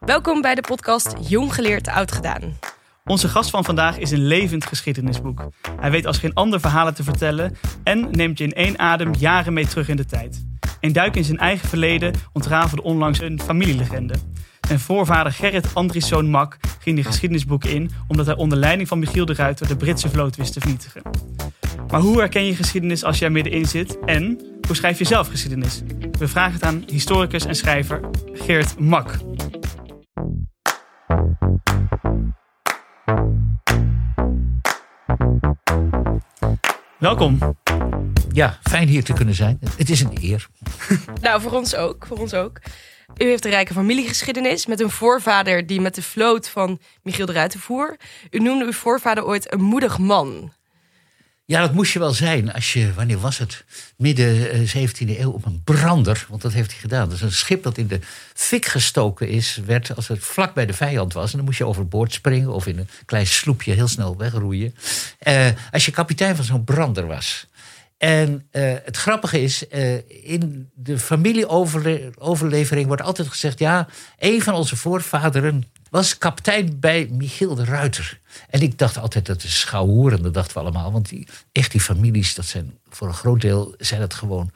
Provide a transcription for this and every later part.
Welkom bij de podcast Jong geleerd, oud gedaan. Onze gast van vandaag is een levend geschiedenisboek. Hij weet als geen ander verhalen te vertellen en neemt je in één adem jaren mee terug in de tijd. Een duik in zijn eigen verleden ontrafelde onlangs een familielegende. Zijn voorvader Gerrit Andrieszoon Mak ging die geschiedenisboek in omdat hij onder leiding van Michiel de Ruiter de Britse vloot wist te vernietigen. Maar hoe herken je geschiedenis als er middenin zit en hoe schrijf je zelf geschiedenis? We vragen het aan historicus en schrijver Geert Mak. Welkom. Ja, fijn hier te kunnen zijn. Het is een eer. Nou, voor ons ook. Voor ons ook. U heeft een rijke familiegeschiedenis met een voorvader die met de vloot van Michiel de Ruiter voer. U noemde uw voorvader ooit een moedig man. Ja, dat moest je wel zijn als je, wanneer was het? Midden eh, 17e eeuw op een brander, want dat heeft hij gedaan. Is een schip dat in de fik gestoken is, werd als het vlak bij de vijand was. En dan moest je overboord springen of in een klein sloepje heel snel wegroeien. Eh, als je kapitein van zo'n brander was. En eh, het grappige is, eh, in de familieoverlevering wordt altijd gezegd: ja, een van onze voorvaderen was kapitein bij Michiel de Ruiter. En ik dacht altijd dat is schouwhoeren, dat dachten we allemaal. Want die, echt die families, dat zijn voor een groot deel zijn dat gewoon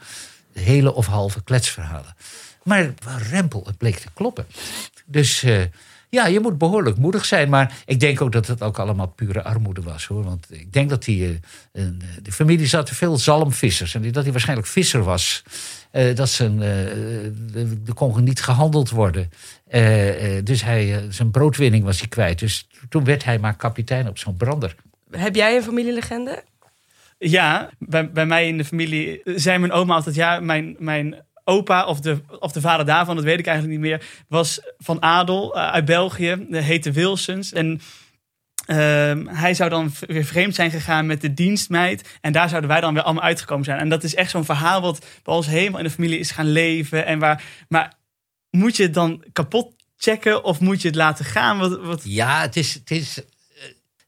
hele of halve kletsverhalen. Maar rempel, het bleek te kloppen. Dus eh, ja, je moet behoorlijk moedig zijn. Maar ik denk ook dat het ook allemaal pure armoede was hoor. Want ik denk dat die, uh, uh, de familie zat veel zalmvissers. En dat hij waarschijnlijk visser was. Uh, dat zijn, er kon niet gehandeld worden. Dus hij, zijn broodwinning was hij kwijt. Dus toen werd hij maar kapitein op zo'n brander. Heb jij een familielegende? Ja, bij, bij mij in de familie zei mijn oma altijd... ja, mijn, mijn opa of de, of de vader daarvan, dat weet ik eigenlijk niet meer... was van adel uh, uit België, heette Wilsons. En uh, hij zou dan weer vreemd zijn gegaan met de dienstmeid. En daar zouden wij dan weer allemaal uitgekomen zijn. En dat is echt zo'n verhaal wat bij ons helemaal in de familie is gaan leven. En waar, maar moet je het dan kapot checken of moet je het laten gaan? Wat, wat... Ja, het is, het is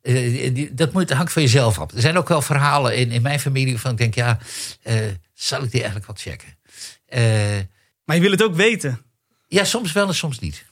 uh, dat moet, hangt van jezelf af. Er zijn ook wel verhalen in, in mijn familie van ik denk, ja, uh, zal ik die eigenlijk wel checken? Uh, maar je wil het ook weten? Ja, soms wel en soms niet.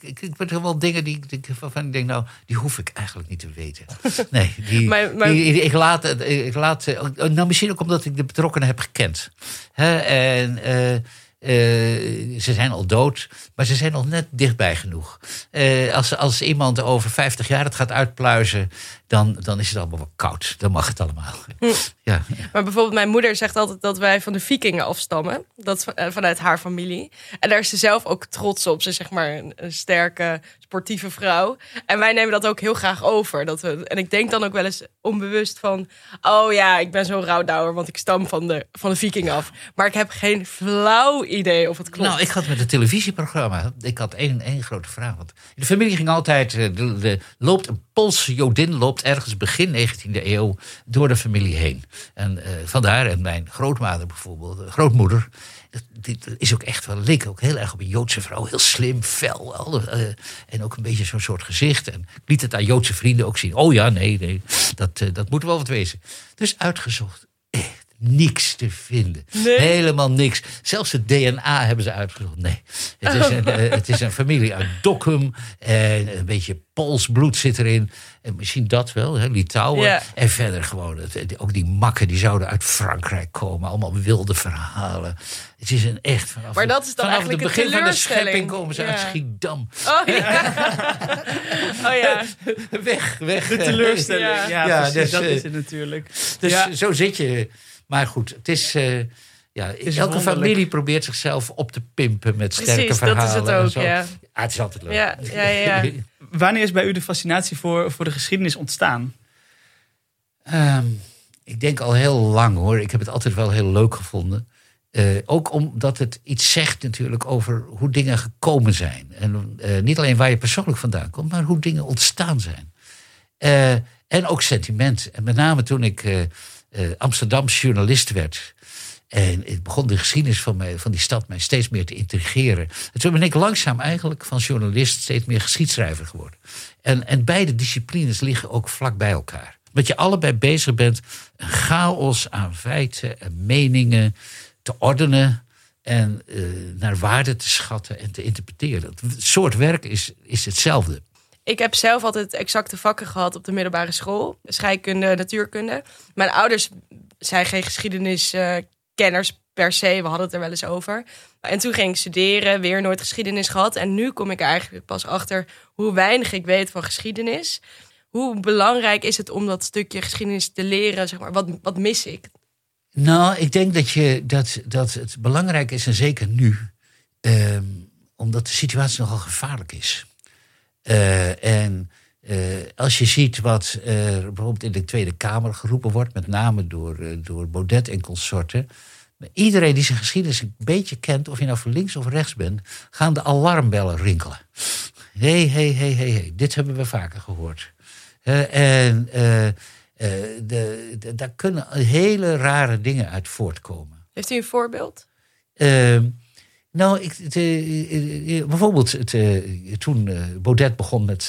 Ik, ik ben er wel dingen die, die, waarvan ik denk, nou, die hoef ik eigenlijk niet te weten. Nee, die, maar, maar... Die, ik, laat, ik laat. Nou, misschien ook omdat ik de betrokkenen heb gekend. He, en. Uh, uh, ze zijn al dood, maar ze zijn nog net dichtbij genoeg. Uh, als, als iemand over 50 jaar het gaat uitpluizen, dan, dan is het allemaal wel koud. Dan mag het allemaal. Hm. Ja. Maar bijvoorbeeld mijn moeder zegt altijd dat wij van de vikingen afstammen. Dat vanuit haar familie. En daar is ze zelf ook trots op. Ze is zeg maar een, een sterke, sportieve vrouw. En wij nemen dat ook heel graag over. Dat we, en ik denk dan ook wel eens onbewust van... oh ja, ik ben zo'n rouwdouwer, want ik stam van de, van de vikingen af. Maar ik heb geen flauw idee of het klopt. Nou, ik had met het televisieprogramma... ik had één, één grote vraag. Want de familie ging altijd... De, de, loopt een Poolse Jodin loopt ergens begin 19e eeuw door de familie heen. En uh, vandaar, en mijn grootmoeder bijvoorbeeld, grootmoeder, dit is ook echt wel, leek ook heel erg op een Joodse vrouw. Heel slim, fel. En ook een beetje zo'n soort gezicht. En liet het aan Joodse vrienden ook zien. Oh ja, nee, nee, dat, dat moet wel wat wezen. Dus uitgezocht. Niks te vinden. Nee. Helemaal niks. Zelfs het DNA hebben ze uitgezocht. Nee, het is een, uh, het is een familie uit Dokkum. En een beetje Pools bloed zit erin. En misschien dat wel, hè, Litouwen. Ja. En verder gewoon, het, ook die makken die zouden uit Frankrijk komen. Allemaal wilde verhalen. Het is een echt vanaf, maar dat is dan vanaf het eigenlijk begin een van de schepping komen ze Ja. uit Schiedam. Oh ja. oh ja. weg, weg. De teleurstelling. Ja. Ja, Ja, precies, dus, dat eh, is het natuurlijk. Dus Ja. zo zit je. Maar goed, het is. eh, ja, is elke wonderlijk. familie probeert zichzelf op te pimpen met sterke Precies, dat is verhalen. het ook, ja. Ah, het is altijd leuk. Ja, ja, ja. Wanneer is bij u de fascinatie voor, voor de geschiedenis ontstaan? Ehm, ik denk al heel lang hoor. Ik heb het altijd wel heel leuk gevonden. Eh, ook omdat het iets zegt natuurlijk over hoe dingen gekomen zijn. En eh, niet alleen waar je persoonlijk vandaan komt, maar hoe dingen ontstaan zijn. Eh, en ook sentiment. En met name toen ik eh, eh, Amsterdamse journalist werd. En ik begon de geschiedenis van, mij, van die stad mij steeds meer te intrigeren. En toen ben ik langzaam eigenlijk van journalist steeds meer geschiedschrijver geworden. En, en beide disciplines liggen ook vlak bij elkaar. Dat je allebei bezig bent een chaos aan feiten en meningen te ordenen. en eh, naar waarde te schatten en te interpreteren. Het soort werk is, is hetzelfde. Ik heb zelf altijd exacte vakken gehad op de middelbare school. Scheikunde, natuurkunde. Mijn ouders zijn geen geschiedeniskenners per se. We hadden het er wel eens over. En toen ging ik studeren, weer nooit geschiedenis gehad. En nu kom ik eigenlijk pas achter hoe weinig ik weet van geschiedenis. Hoe belangrijk is het om dat stukje geschiedenis te leren? Zeg maar, wat, wat mis ik? Nou, ik denk dat, je, dat, dat het belangrijk is, en zeker nu, ehm, omdat de situatie nogal gevaarlijk is. Uh, en uh, als je ziet wat er bijvoorbeeld in de Tweede Kamer geroepen wordt, met name door, door Baudet en consorten. Iedereen die zijn geschiedenis een beetje kent, of je nou van links of rechts bent, gaan de alarmbellen rinkelen. Hé, hé, hé, hé, dit hebben we vaker gehoord. en de, de, daar kunnen hele rare dingen uit voortkomen. Heeft u een voorbeeld? Nou, ik, het, uh, bijvoorbeeld het, uh, toen Baudet begon met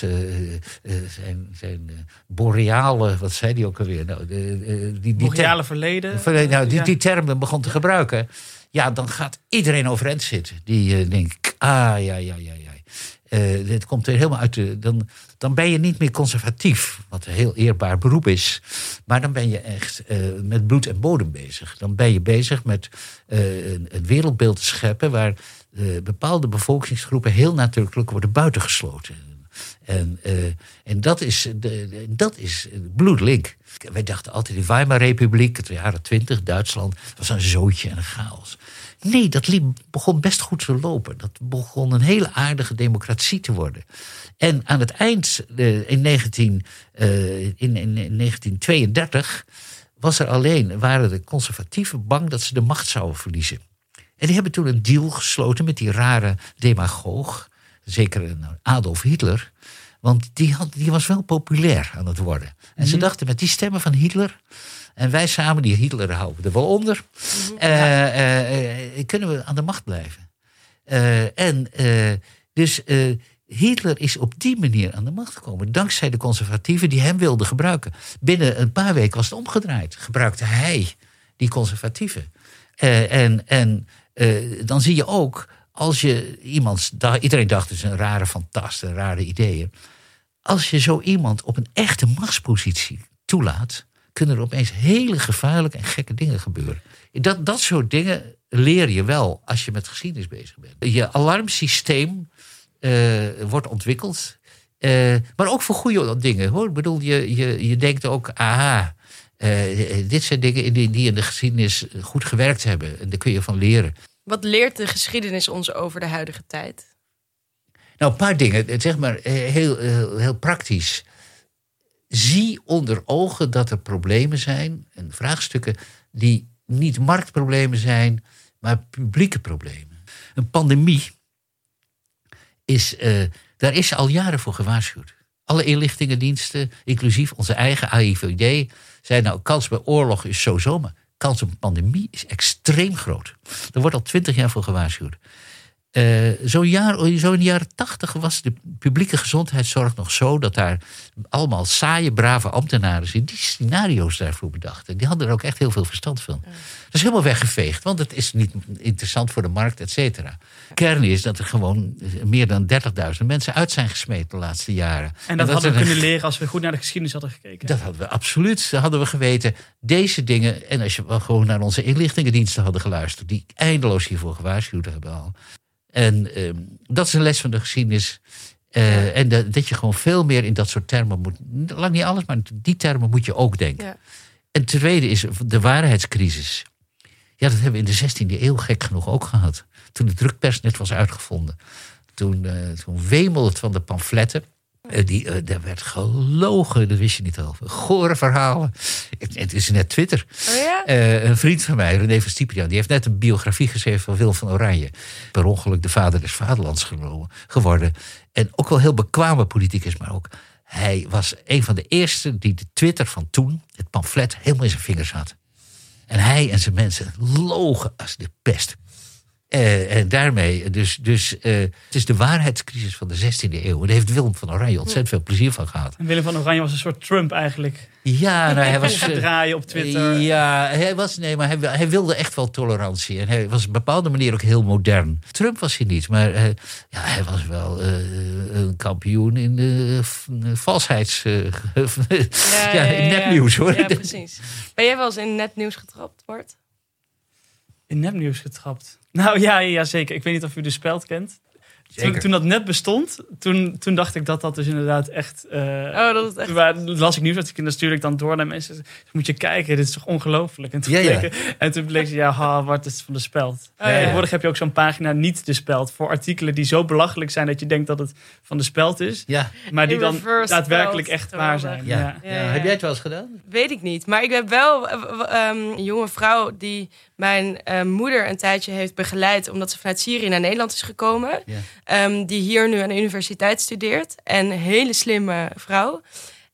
zijn, zijn boreale, wat zei hij ook alweer? Nou, die, die boreale verleden. nou, die, die termen begon te gebruiken. Ja, dan gaat iedereen overeind zitten. Die denkt, ah, ja, ja, ja, ja. Uh, komt er helemaal uit de. Dan, dan ben je niet meer conservatief, wat een heel eerbaar beroep is. Maar dan ben je echt uh, met bloed en bodem bezig. Dan ben je bezig met uh, een, een, wereldbeeld te scheppen waar bepaalde bevolkingsgroepen heel nadrukkelijk worden buitengesloten. En, en dat is, de, dat is bloedlink. Wij dachten altijd die Weimar-republiek, de jaren twintig, Duitsland, was een zootje en een chaos. Nee, dat liep, begon best goed te lopen. Dat begon een hele aardige democratie te worden. En aan het eind, uh, in, 19, uh, in, in, in 1932, was er alleen, waren de conservatieven bang dat ze de macht zouden verliezen. En die hebben toen een deal gesloten met die rare demagoog, zeker Adolf Hitler. Want die, had, die was wel populair aan het worden. En ze mhm. dachten, met die stemmen van Hitler en wij samen, die Hitler houden er wel onder. Uh, kunnen we aan de macht blijven. en dus Hitler is op die manier aan de macht gekomen. Dankzij de conservatieven die hem wilden gebruiken. Binnen een paar weken was het omgedraaid. Gebruikte hij die conservatieven. en en dan zie je ook, als je iemand. Iedereen dacht het is een rare fantast, rare ideeën. Als je zo iemand op een echte machtspositie toelaat kunnen er opeens hele gevaarlijke en gekke dingen gebeuren. Dat, dat soort dingen leer je wel als je met geschiedenis bezig bent. Je alarmsysteem uh, wordt ontwikkeld. Uh, maar ook voor goede dingen hoor. Bedoel, je, je, je denkt ook, aha, uh, dit zijn dingen die, die in de geschiedenis goed gewerkt hebben. En daar kun je van leren. Wat leert de geschiedenis ons over de huidige tijd? Nou, een paar dingen. Zeg maar heel, heel, heel praktisch zie onder ogen dat er problemen zijn en vraagstukken die niet marktproblemen zijn, maar publieke problemen. Een pandemie is, uh, daar is al jaren voor gewaarschuwd. Alle inlichtingendiensten, inclusief onze eigen AIVD, zeiden nou, kans bij oorlog is sowieso, maar kans op een pandemie is extreem groot. Er wordt al twintig jaar voor gewaarschuwd. Uh, Zo'n jaar, zo in de jaren tachtig was de publieke gezondheidszorg nog zo dat daar allemaal saaie, brave ambtenaren zijn die scenario's daarvoor bedachten. Die hadden er ook echt heel veel verstand van. Dat is helemaal weggeveegd, want het is niet interessant voor de markt, et cetera. Kern is dat er gewoon meer dan 30.000 mensen uit zijn gesmeten de laatste jaren. En dat, hadden we kunnen leren als we goed naar de geschiedenis hadden gekeken. Dat hadden we absoluut. Dat hadden we geweten. Deze dingen, en als je gewoon naar onze inlichtingendiensten hadden geluisterd, die eindeloos hiervoor gewaarschuwd hebben al. En uh, dat is een les van de geschiedenis. Uh, en de, dat je gewoon veel meer in dat soort termen moet. Lang niet alles, maar die termen moet je ook denken. Ja. En tweede is de waarheidscrisis. Ja, dat hebben we in de 16e eeuw gek genoeg ook gehad. Toen de drukpers net was uitgevonden. Toen, uh, toen wemelde het van de pamfletten. Uh, die, uh, daar werd gelogen, dat wist je niet over. Gore verhalen. Het, is net Twitter. Oh ja? uh, een vriend van mij, René van Stiprian, die heeft net een biografie geschreven van Willem van Oranje. Per ongeluk de vader des vaderlands geworden. En ook wel heel bekwame politicus, maar ook hij was een van de eerste die de Twitter van toen, het pamflet, helemaal in zijn vingers had. En hij en zijn mensen logen als de pest. Eh, en daarmee, dus, dus eh, het is de waarheidscrisis van de 16e eeuw. En daar heeft Willem van Oranje ontzettend veel plezier van gehad. En Willem van Oranje was een soort Trump eigenlijk. Ja, nou, hij was. Eh, draaien op Twitter. Ja, hij was, nee, maar hij, hij wilde echt wel tolerantie. En hij was op een bepaalde manier ook heel modern. Trump was hij niet, maar eh, ja, hij was wel eh, een kampioen in de uh, valsheids. eh, ja, in nepnieuws hoor. Ja, precies. Ben jij wel eens in netnieuws getrapt, Bart? In nepnieuws getrapt. Nou ja, ja, zeker. Ik weet niet of u de speld kent. Toen, Zeker. toen dat net bestond, toen, toen dacht ik dat dat dus inderdaad echt... eh, Oh, dat is echt... Toen wa- las ik nieuwsartikelen, dan stuurde ik dan door naar mensen. Dus moet je kijken, dit is toch ongelooflijk? En toen, Ja, ja. bleek, en toen bleek ze, ja, ha, wat is het van de speld? Oh, ja. Tegenwoordig heb je ook zo'n pagina niet de speld. Voor artikelen die zo belachelijk zijn dat je denkt dat het van de speld is. Ja, Maar die dan daadwerkelijk echt waar zijn. ja. Ja. ja. Ja, Heb jij het wel eens gedaan? Weet ik niet. Maar ik heb wel w- ehm, een jonge vrouw die mijn eh, moeder een tijdje heeft begeleid. omdat ze vanuit Syrië naar Nederland is gekomen. Ehm, die hier nu aan de universiteit studeert. En een hele slimme vrouw.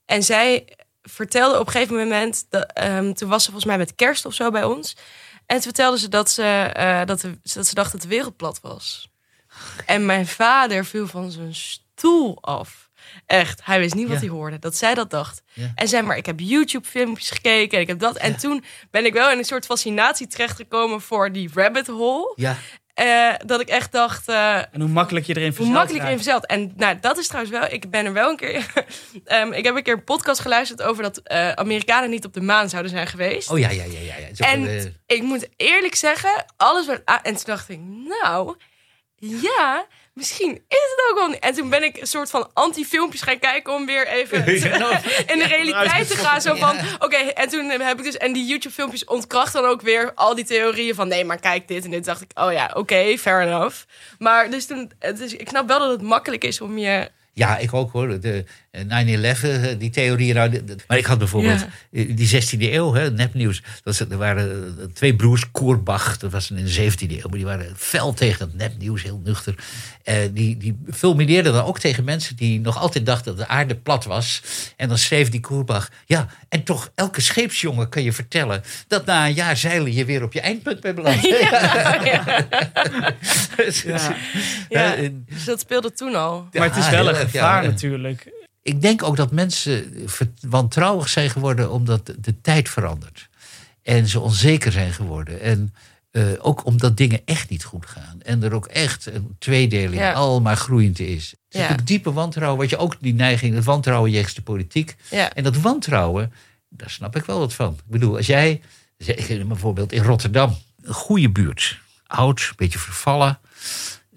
En zij vertelde op een gegeven moment. Dat, ehm, toen was ze volgens mij met kerst of zo bij ons. En toen vertelde ze dat ze, eh, dat, de, dat ze dacht dat de wereld plat was. En mijn vader viel van zijn stoel af. Echt, hij wist niet wat Ja. hij hoorde. Dat zij dat dacht. Ja. En zei maar, ik heb YouTube-filmpjes gekeken en ik heb dat. En toen ben ik wel in een soort fascinatie terechtgekomen voor die rabbit hole. Ja. Eh, dat ik echt dacht, eh, En hoe makkelijk je erin hoe verzeild makkelijk je raakt. verzeld. En nou, dat is trouwens wel. Ik ben er wel een keer. Ehm, ik heb een keer een podcast geluisterd over dat eh, Amerikanen niet op de maan zouden zijn geweest. Oh ja, ja, ja. ja, ja. En ik moet eerlijk zeggen, alles werd. En toen dacht ik, nou, ja, misschien is het ook wel. niet. En toen ben ik een soort van anti-filmpjes gaan kijken om weer even in de realiteit te gaan. Zo van, oké, en toen heb ik dus. En die YouTube-filmpjes ontkrachten dan ook weer al die theorieën van nee, maar kijk dit en dit. dacht ik, oh ja, oké, fair enough. Maar dus toen, dus ik snap wel dat het makkelijk is om je. Ja, ik ook hoor. De eh, 9-11, eh, die theorieën. Nou, maar ik had bijvoorbeeld Ja. eh, die 16e eeuw, hè, nepnieuws. Dat er waren eh, twee broers, Koerbach, dat was in de 17e eeuw. Maar die waren fel tegen dat nepnieuws, heel nuchter. Eh, die, die fulmineerden dan ook tegen mensen die nog altijd dachten dat de aarde plat was. En dan schreef die Koerbach, ja, en toch elke scheepsjongen kan je vertellen... dat na een jaar zeilen je weer op je eindpunt bent beland. Ja. Ja, Eh, dus dat speelde toen al. Maar het is wel een gevaar ja. natuurlijk. Ik denk ook dat mensen wantrouwig zijn geworden omdat de- de tijd verandert. En ze onzeker zijn geworden. En eh, ook omdat dingen echt niet goed gaan. En er ook echt een tweedeling Ja. al maar groeiend is. Ja. ook diepe wantrouwen. Wat je ook die neiging, het wantrouwen jegens de politiek. Ja. En dat wantrouwen, daar snap ik wel wat van. Ik bedoel, als jij, zeg, bijvoorbeeld in Rotterdam, een goede buurt, oud, een beetje vervallen.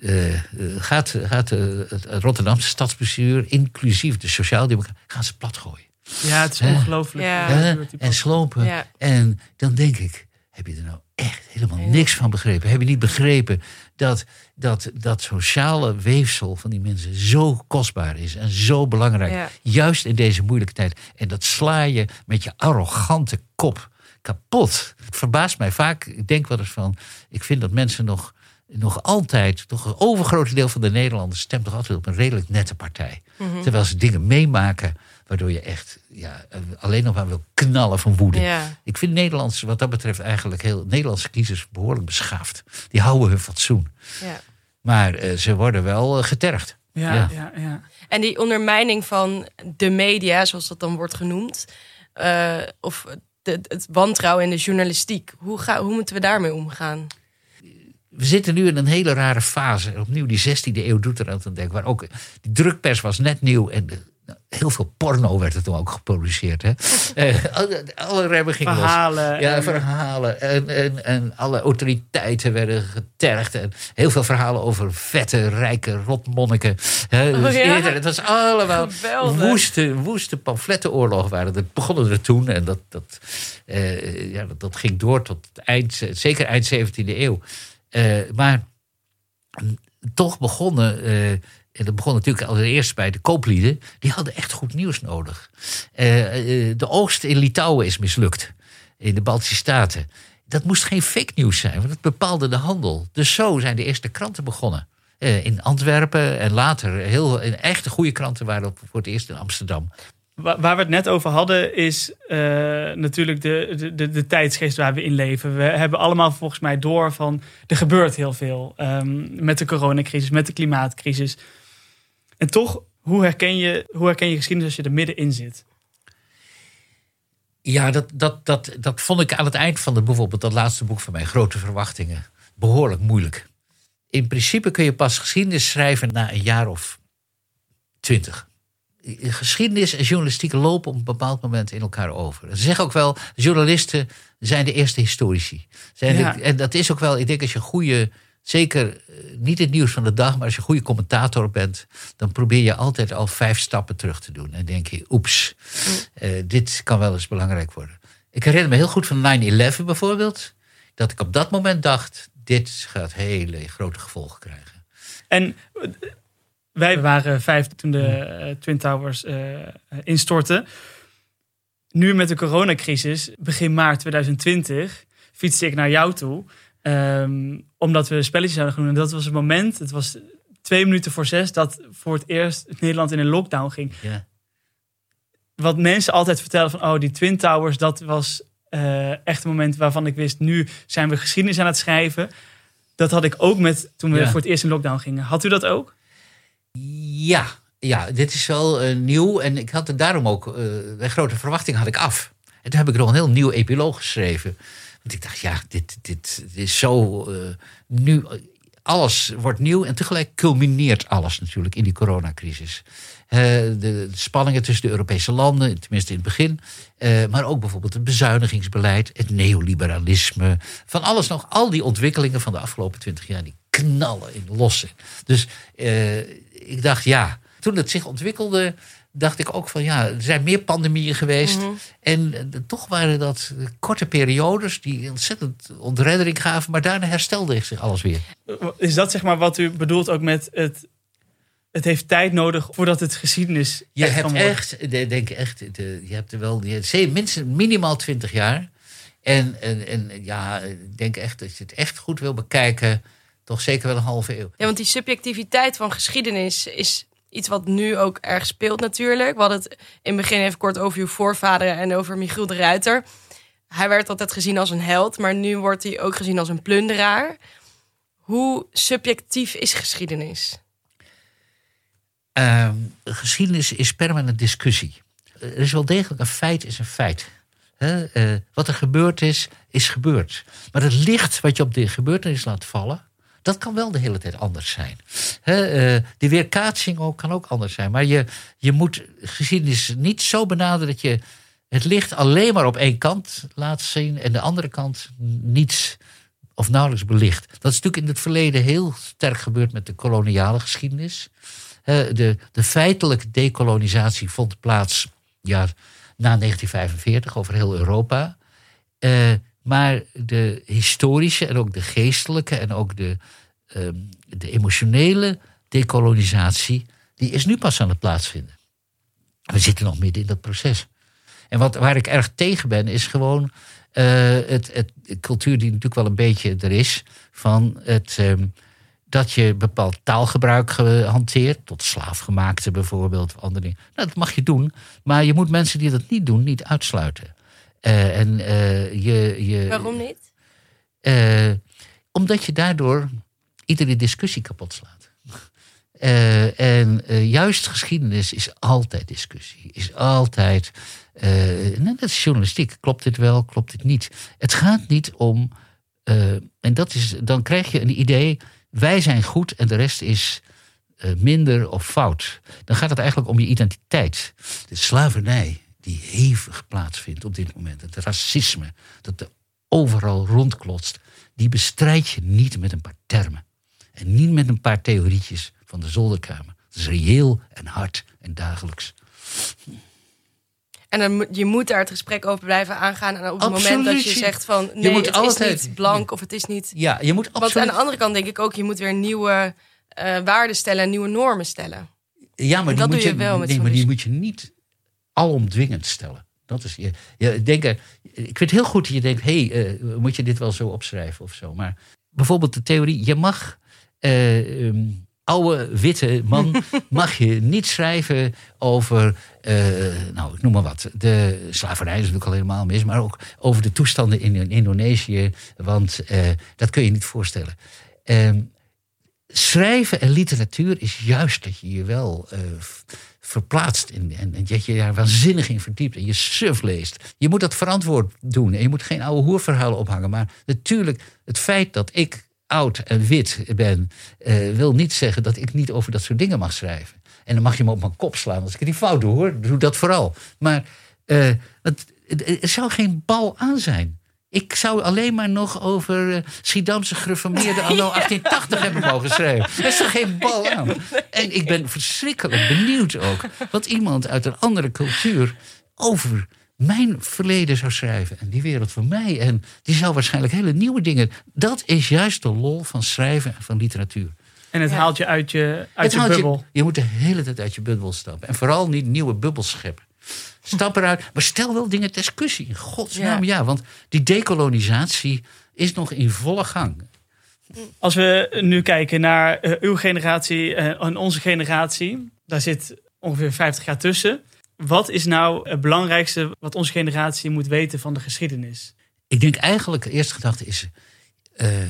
eh, eh, gaat gaat het Rotterdamse stadsbestuur, inclusief de sociaaldemocraten, gaan ze plat gooien. Ja, het is ongelooflijk. Ja. En slopen. Ja. En dan denk ik, heb je er nou echt helemaal niks van begrepen? Heb je niet begrepen dat dat, dat sociale weefsel van die mensen zo kostbaar is en zo belangrijk? Ja. Juist in deze moeilijke tijd. En dat sla je met je arrogante kop kapot. Het verbaast mij vaak. Ik denk wel eens van, ik vind dat mensen nog, nog altijd, toch een overgrote deel van de Nederlanders stemt toch altijd op een redelijk nette partij. Mhm. Terwijl ze dingen meemaken waardoor je echt ja, alleen nog maar wil knallen van woede. Ja. Ik vind Nederlandse, wat dat betreft, eigenlijk heel Nederlandse kiezers behoorlijk beschaafd. Die houden hun fatsoen. Ja. Maar eh, ze worden wel eh, getergd. Ja, Ja. ja. Ja, En die ondermijning van de media, zoals dat dan wordt genoemd, eh, of de, het wantrouwen in de journalistiek, hoe, ga, hoe moeten we daarmee omgaan? We zitten nu in een hele rare fase. Opnieuw, die 16e eeuw doet er aan te denken. Waar ook, die drukpers was net nieuw. En de- heel veel porno werd er toen ook geproduceerd. Hè? Eh, alle, alle remmen gingen los. Verhalen. Ja, en- verhalen. En, en, en alle autoriteiten werden getergd. En heel veel verhalen over vette, rijke rotmonniken. Hè, Oh, dus ja? eerder, het was allemaal Geweldig. woeste, woeste pamflettenoorlog waren. Dat begonnen er toen. En dat, dat, eh, ja, dat, dat ging door tot het eind, zeker eind 17e eeuw. Eh, maar toch begonnen... eh, en dat begon natuurlijk allereerst bij de kooplieden. Die hadden echt goed nieuws nodig. Eh, eh, de oogst in Litouwen is mislukt. In de Baltische Staten. Dat moest geen fake nieuws zijn, want het bepaalde de handel. Dus zo zijn de eerste kranten begonnen. Eh, in Antwerpen en later heel in echte goede kranten waren voor het eerst in Amsterdam. Wa- Waar we het net over hadden, is natuurlijk de, de, de, de tijdsgeest waar we in leven. We hebben allemaal volgens mij door van er gebeurt heel veel. ehm, met de coronacrisis, met de klimaatcrisis. En toch, hoe herken je, hoe herken je geschiedenis als je er middenin zit? Ja, dat, dat, dat, dat vond ik aan het eind van de, bijvoorbeeld dat laatste boek van mij, Grote Verwachtingen, behoorlijk moeilijk. In principe kun je pas geschiedenis schrijven na een jaar of twintig. Geschiedenis en journalistiek lopen op een bepaald moment in elkaar over. Ze zeggen ook wel, journalisten zijn de eerste historici. Zijn de- Ja. en dat is ook wel, ik denk als je goede, zeker eh, niet het nieuws van de dag, maar als je een goede commentator bent, dan probeer je altijd al vijf stappen terug te doen. En denk je, oeps, eh, dit kan wel eens belangrijk worden. Ik herinner me heel goed van 9-11 bijvoorbeeld, dat ik op dat moment dacht, dit gaat hele grote gevolgen krijgen. En eh, wij waren vijf toen de eh, Twin Towers eh, instortten. Nu met de coronacrisis, begin maart 2020, fietste ik naar jou toe. Ehm, omdat we spelletjes zouden gaan doen. En dat was het moment, het was twee minuten voor zes, dat voor het eerst Nederland in een lockdown ging. Wat mensen altijd vertellen van, oh, die Twin Towers, dat was eh, echt een moment waarvan ik wist, nu zijn we geschiedenis aan het schrijven. Dat had ik ook met toen we voor het eerst in lockdown gingen. Had u dat ook? Ja, ja, dit is wel eh, nieuw. En ik had het daarom ook, eh bij grote verwachting had ik af. En toen heb ik nog een heel nieuw epiloog geschreven. Want ik dacht, ja, dit, dit, dit is zo eh, nu. Alles wordt nieuw en tegelijk culmineert alles natuurlijk in die coronacrisis. Eh, de, spanningen tussen de Europese landen, tenminste in het begin. eh, maar ook bijvoorbeeld het bezuinigingsbeleid, het neoliberalisme. Van alles nog, al die ontwikkelingen van de afgelopen twintig jaar, die knallen in lossen. Dus ik dacht, ja, toen het zich ontwikkelde, dacht ik ook van ja, er zijn meer pandemieën geweest. En eh, toch waren dat korte periodes die ontzettend ontreddering gaven, maar daarna herstelde zich alles weer. Is dat zeg maar wat u bedoelt ook met het... Het heeft tijd nodig voordat het geschiedenis Je echt hebt echt, denk echt, de- je hebt er wel je minstens minimaal 20 jaar. En, en, en ja, ik denk echt dat je het echt goed wil bekijken, toch zeker wel een halve eeuw. Ja, want die subjectiviteit van geschiedenis is iets wat nu ook erg speelt natuurlijk. We hadden het in het begin even kort over uw voorvader en over Michiel de Ruiter. Hij werd altijd gezien als een held, maar nu wordt hij ook gezien als een plunderaar. Hoe subjectief is geschiedenis? Ehm, geschiedenis is permanent discussie. Er is wel degelijk een feit is een feit. Eh, wat er gebeurd is, is gebeurd. Maar het licht wat je op de gebeurtenis laat vallen, dat kan wel de hele tijd anders zijn. Hè, eh, de weerkaatsing kan ook anders zijn. Maar je, je moet geschiedenis niet zo benaderen dat je het licht alleen maar op één kant laat zien en de andere kant niets of nauwelijks belicht. Dat is natuurlijk in het verleden heel sterk gebeurd met de koloniale geschiedenis. De, de feitelijke dekolonisatie vond plaats ja, na 1945 over heel Europa. Eh, maar de historische en ook de geestelijke en ook de, ehm, de emotionele dekolonisatie, die is nu pas aan het plaatsvinden. We zitten nog midden in dat proces. En wat, waar ik erg tegen ben, is gewoon eh, het, het, de cultuur die natuurlijk wel een beetje er is, van het, ehm, dat je bepaald taalgebruik ge- hanteert, tot slaafgemaakte bijvoorbeeld, of andere dingen. Nou, dat mag je doen, maar je moet mensen die dat niet doen, niet uitsluiten. Eh, en eh, je, je, Waarom niet? eh, omdat je daardoor iedere discussie kapot slaat. En juist geschiedenis is altijd discussie. Is altijd. eh net als journalistiek. Klopt dit wel, klopt dit niet? Het gaat niet om. en dat is, dan krijg je een idee. Wij zijn goed en de rest is minder of fout. Dan gaat het eigenlijk om je identiteit. De slavernij die hevig plaatsvindt op dit moment. Het racisme dat er overal rondklotst. Die bestrijd je niet met een paar termen. En niet met een paar theorietjes van de zolderkamer. Het is reëel en hard en dagelijks. En dan je moet daar het gesprek over blijven aangaan. En op het moment dat je zegt van nee, het altijd- is niet blank of het is niet. Ja, je moet Want absoluut... aan de andere kant denk ik ook, je moet weer nieuwe eh, waarden stellen en nieuwe normen stellen. Ja, maar die moet je wel nee, maar die moet je niet alomdwingend stellen. Dat is je. je denk, er- ik vind het heel goed dat je denkt: hé, hey, eh, moet je dit wel zo opschrijven of zo? Maar bijvoorbeeld de theorie: je mag. eh, ehm, oude witte man mag je niet schrijven over, eh, nou ik noem maar wat, de slavernij is natuurlijk al helemaal mis, maar ook over de toestanden in, Indonesië, want uh, dat kun je niet voorstellen. Ehm, schrijven en literatuur is juist dat je je wel uh, verplaatst in, en, en, dat je daar waanzinnig in verdiept en je surf leest. Je moet dat verantwoord doen en je moet geen oude hoerverhalen ophangen, maar natuurlijk het feit dat ik oud en wit ben, uh, wil niet zeggen dat ik niet over dat soort dingen mag schrijven. En dan mag je me op mijn kop slaan als ik het niet fout doe hoor. Doe dat vooral. Maar uh, het, er zou geen bal aan zijn. Ik zou alleen maar nog over uh, Schiedamse gereformeerde anno 1880 hebben mogen schrijven. Er is toch geen bal aan. En ik ben verschrikkelijk benieuwd ook wat iemand uit een andere cultuur over mijn verleden zou schrijven. En die wereld van mij. En die zou waarschijnlijk hele nieuwe dingen. Dat is juist de lol van schrijven en van literatuur. En het haalt je uit je, uit je bubbel. Je, je, moet de hele tijd uit je bubbel stappen. En vooral niet nieuwe bubbels scheppen. Stap eruit. Maar stel wel dingen ter discussie. In godsnaam ja. ja. Want die dekolonisatie is nog in volle gang. Als we nu kijken naar uh, uw generatie uh, en onze generatie. Daar zit ongeveer 50 jaar tussen. Wat is nou het belangrijkste wat onze generatie moet weten van de geschiedenis? Ik denk eigenlijk, de eerste gedachte is. Uh, uh,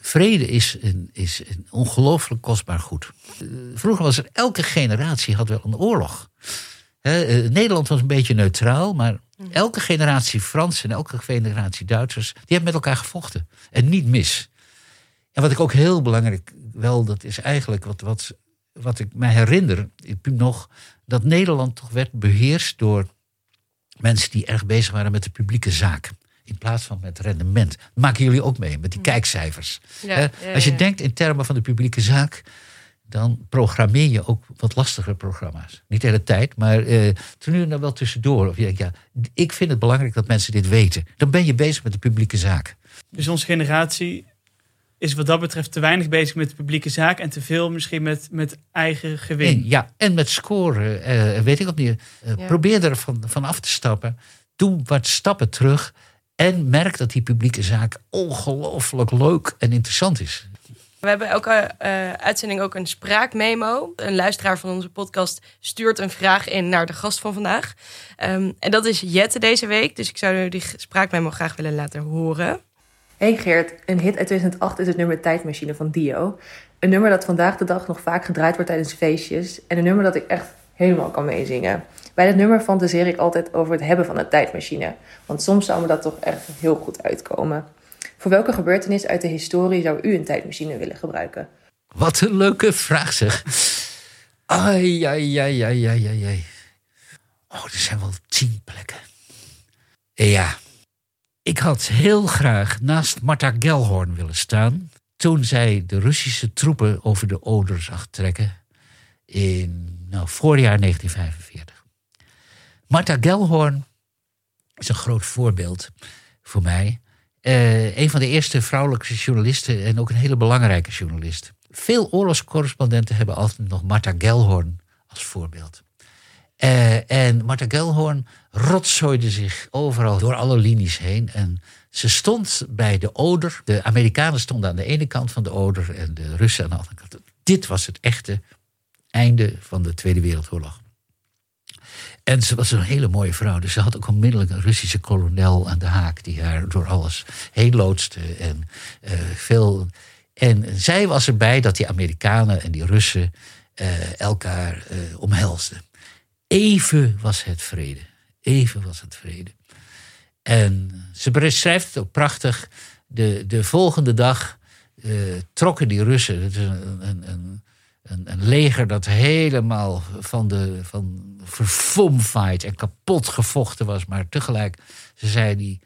vrede is een, is een ongelooflijk kostbaar goed. Uh, vroeger was er elke generatie had wel een oorlog. Nederland was een beetje neutraal, maar elke generatie Fransen en elke generatie Duitsers, die hebben met elkaar gevochten. En niet mis. En wat ik ook heel belangrijk wel, dat is eigenlijk wat, wat, wat ik me herinner, ik nog dat Nederland toch werd beheerst door mensen die erg bezig waren met de publieke zaak. In plaats van met rendement. Maken jullie ook mee met die kijkcijfers. Ja, Als je denkt in termen van de publieke zaak, dan programmeer je ook wat lastigere programma's. Niet de hele tijd, maar uh, toen nu dan wel tussendoor. Of je denkt, ja, ik vind het belangrijk dat mensen dit weten. Dan ben je bezig met de publieke zaak. Dus onze generatie is wat dat betreft te weinig bezig met de publieke zaak en te veel misschien met, met eigen gewin. En, ja, en met scoren, uh, weet ik niet. Uh, Probeer er van, van af te stappen. Doe wat stappen terug. En merk dat die publieke zaak ongelooflijk leuk en interessant is. We hebben elke uh, uitzending ook een spraakmemo. Een luisteraar van onze podcast stuurt een vraag in naar de gast van vandaag. Um, en dat is Jette deze week. Dus ik zou die spraakmemo graag willen laten horen. Hey Geert, een hit uit 2008 is het nummer Tijdmachine van Dio. Een nummer dat vandaag de dag nog vaak gedraaid wordt tijdens feestjes. En een nummer dat ik echt helemaal kan meezingen. Bij dat nummer fantaseer ik altijd over het hebben van een tijdmachine. Want soms zou me dat toch echt heel goed uitkomen. Voor welke gebeurtenis uit de historie zou u een tijdmachine willen gebruiken? Wat een leuke vraag zeg. Ai, ai, ai, ai, ai, ai. Oh, er zijn wel tien plekken. Ja, ik had heel graag naast Marta Gelhorn willen staan. toen zij de Russische troepen over de Oder zag trekken. in nou, voorjaar 1945. Marta Gelhorn is een groot voorbeeld voor mij. Uh, een van de eerste vrouwelijke journalisten en ook een hele belangrijke journalist. Veel oorlogscorrespondenten hebben altijd nog Marta Gelhorn als voorbeeld. Uh, en Marta Gelhorn rotzooide zich overal door alle linies heen. En ze stond bij de Oder. De Amerikanen stonden aan de ene kant van de Oder en de Russen aan de andere kant. Dit was het echte einde van de Tweede Wereldoorlog. En ze was een hele mooie vrouw. Dus ze had ook onmiddellijk een Russische kolonel aan de haak. die haar door alles heen loodste. En, uh, veel... en zij was erbij dat die Amerikanen en die Russen uh, elkaar uh, omhelsden. Even was het vrede. Even was het vrede. En ze beschrijft ook prachtig. De, de volgende dag trokken die Russen. Het is een, een, een een, leger dat helemaal van, de, van verfomfaaid en kapot gevochten was. Maar tegelijk, ze zei, die,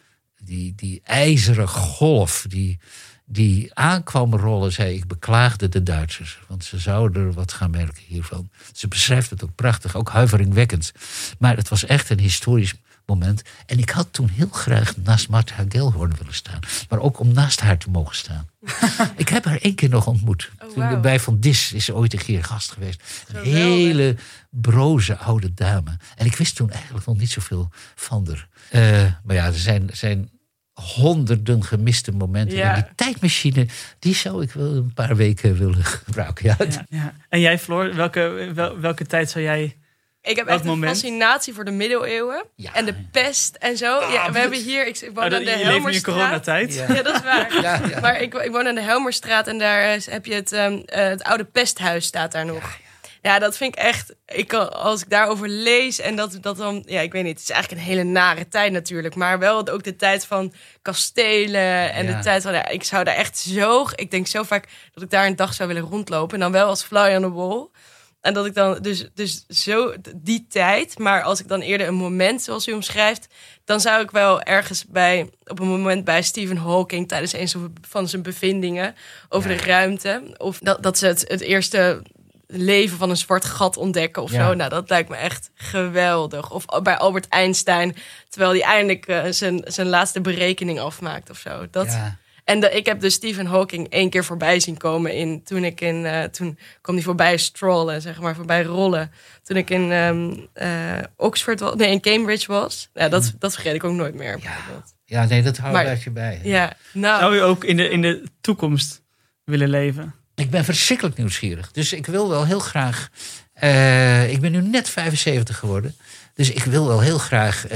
die, die ijzeren golf die, die aankwam rollen, zei ik beklaagde de Duitsers. Want ze zouden er wat gaan merken hiervan. Ze beschrijft het ook prachtig, ook huiveringwekkend. Maar het was echt een historisch moment. En ik had toen heel graag naast Martha Gelhorn willen staan. Maar ook om naast haar te mogen staan. ik heb haar één keer nog ontmoet. Oh, wow. Bij Van Dis is ze ooit een keer gast geweest. Een hele broze oude dame. En ik wist toen eigenlijk nog niet zoveel van haar. Uh, maar ja, er zijn, zijn honderden gemiste momenten. Ja. En die tijdmachine, die zou ik wel een paar weken willen gebruiken. Ja, Ja, ja. En jij, Floor, welke, wel- welke tijd zou jij... Ik heb Welk echt een moment? fascinatie voor de middeleeuwen. Ja. En de pest en zo. Ja, we hebben hier... Ik, ik woon Oh, dat, aan de je leeft nu in Helmerstraat. coronatijd. Ja. Ja, dat is waar. Ja, ja. Maar ik, ik woon aan de Helmerstraat en daar heb je het, ehm, eh, het oude pesthuis staat daar nog. Ja, dat vind ik echt. Ik, als ik daarover lees en dat, dat dan. Ja, ik weet niet. Het is eigenlijk een hele nare tijd natuurlijk. Maar wel ook de tijd van kastelen. En Ja. de tijd van. Ja, ik zou daar echt zo. Ik denk zo vaak dat ik daar een dag zou willen rondlopen. En dan wel als fly on the wall. En dat ik dan dus, dus zo die tijd. Maar als ik dan eerder een moment, zoals u omschrijft. Dan zou ik wel ergens bij. Op een moment bij Stephen Hawking. tijdens een van zijn bevindingen. over Ja. de ruimte. Of dat, dat ze het, het eerste leven van een zwart gat ontdekken of Ja. zo. Nou, dat lijkt me echt geweldig. Of bij Albert Einstein, terwijl hij eindelijk eh, zijn, zijn laatste berekening afmaakt of zo. Dat, Ja. En de, ik heb dus Stephen Hawking één keer voorbij zien komen. In, toen ik in, eh, toen kwam hij voorbij strollen, zeg maar, voorbij rollen. Toen ik in ehm, eh, Oxford was, nee, in Cambridge was. Ja, dat, dat vergeet ik ook nooit meer. bijvoorbeeld. ja, nee, dat hou je bij. Ja, nou, Zou je ook in de, in de toekomst willen leven? Ik ben verschrikkelijk nieuwsgierig. Dus ik wil wel heel graag. eh, ik ben nu net 75 geworden. Dus ik wil wel heel graag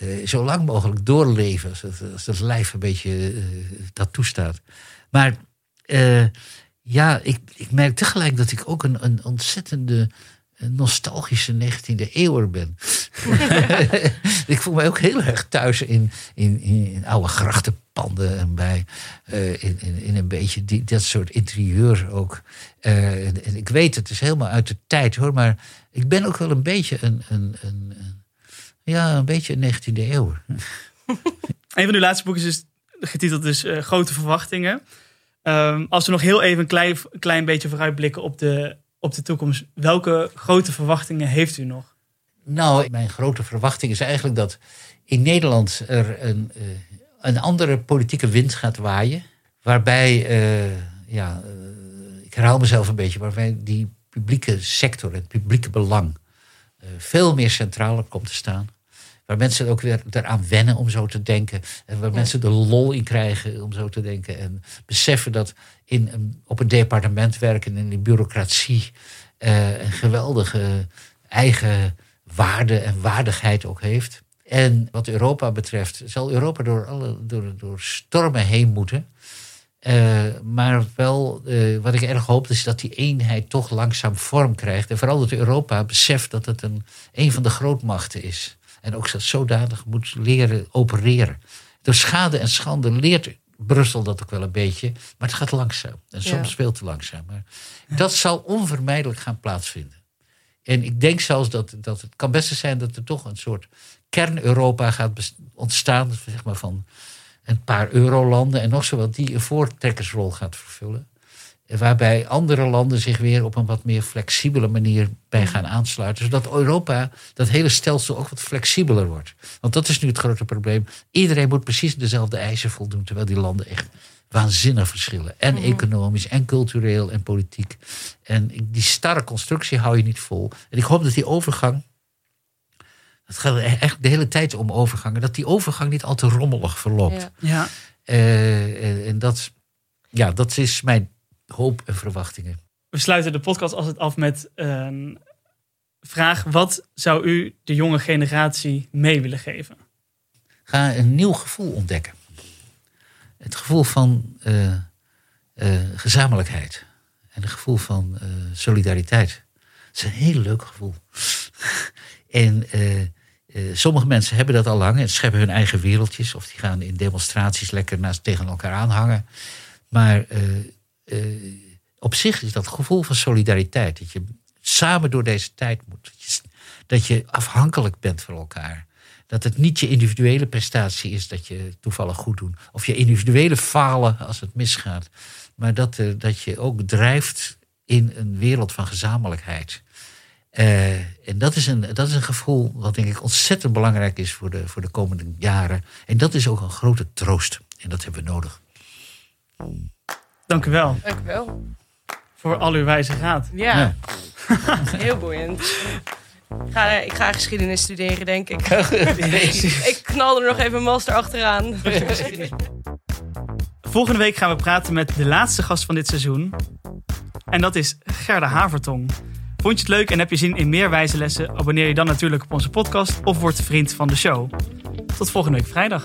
eh, eh, zo lang mogelijk doorleven. Als het, als het lijf een beetje eh, dat toestaat. Maar eh, ja, ik, ik merk tegelijk dat ik ook een, een ontzettende nostalgische 19e eeuwer ben. ik voel me ook heel erg thuis in, in, in, oude grachtenpanden en bij in, in, in een beetje die, dat soort interieur ook. En, en ik weet, het is helemaal uit de tijd hoor, maar ik ben ook wel een beetje een, een, een- ja, een beetje een 19e eeuw. Een van uw laatste boeken is dus getiteld dus eh, Grote Verwachtingen. Ehm, als we nog heel even een klein, klein beetje vooruitblikken op de, op de toekomst. Welke grote verwachtingen heeft u nog? Nou, mijn grote verwachting is eigenlijk dat in Nederland er een, eh, een andere politieke wind gaat waaien. Waarbij, eh, ja, ik herhaal mezelf een beetje, waarbij die publieke sector, het publieke belang, veel meer centraal komt te staan. Waar mensen ook weer eraan wennen om zo te denken. En waar mensen de lol in krijgen om zo te denken. En beseffen dat in op een departement werken in die bureaucratie eh, een geweldige eigen waarde en waardigheid ook heeft. En wat Europa betreft, zal Europa door, alle, door, door stormen heen moeten. Eh, maar wel, eh, wat ik erg hoop, is dat die eenheid toch langzaam vorm krijgt. En vooral dat Europa beseft dat het een, een van de grootmachten is. En ook zodanig moet leren opereren. Door schade en schande leert Brussel dat ook wel een beetje. Maar het gaat langzaam. En soms Ja. veel te langzaam. Maar dat zal onvermijdelijk gaan plaatsvinden. En ik denk zelfs dat, dat het kan best zijn dat er toch een soort kern-Europa gaat ontstaan. Zeg maar van een paar eurolanden en nog zo wat die een voortrekkersrol gaat vervullen. Waarbij andere landen zich weer op een wat meer flexibele manier bij gaan aansluiten. Zodat Europa, dat hele stelsel ook wat flexibeler wordt. Want dat is nu het grote probleem. Iedereen moet precies dezelfde eisen voldoen. Terwijl die landen echt waanzinnig verschillen. En economisch, en cultureel, en politiek. En die starre constructie hou je niet vol. En ik hoop dat die overgang. Het gaat er echt de hele tijd om overgangen. Dat die overgang niet al te rommelig verloopt. ja. Ja, Eh, en, en dat, ja, dat is mijn hoop en verwachtingen. we sluiten de podcast altijd af met een vraag. Wat zou u de jonge generatie mee willen geven? Ga een nieuw gevoel ontdekken. Het gevoel van eh, eh, gezamenlijkheid. En het gevoel van eh, solidariteit. Het is een heel leuk gevoel. en sommige mensen hebben dat al lang. En scheppen hun eigen wereldjes. Of die gaan in demonstraties lekker naast tegen elkaar aanhangen. Maar eh, op zich is dat gevoel van solidariteit. Dat je samen door deze tijd moet. Dat je, dat je afhankelijk bent van elkaar. Dat het niet je individuele prestatie is dat je toevallig goed doet. Of je individuele falen als het misgaat. Maar dat, eh, dat je ook drijft in een wereld van gezamenlijkheid. Eh, en dat is, een, dat is een gevoel wat denk ik ontzettend belangrijk is voor de, voor de komende jaren. En dat is ook een grote troost. En dat hebben we nodig. Dank u wel Dank u wel. voor al uw wijze raad. Ja, Ja. heel boeiend. Ik ga, ik ga geschiedenis studeren, denk ik. ik knal er nog even een master achteraan. Volgende week gaan we praten met de laatste gast van dit seizoen. En dat is Gerda Havertong. Vond je het leuk en heb je zin in meer wijze lessen? Abonneer je dan natuurlijk op onze podcast of word vriend van de show. Tot volgende week vrijdag.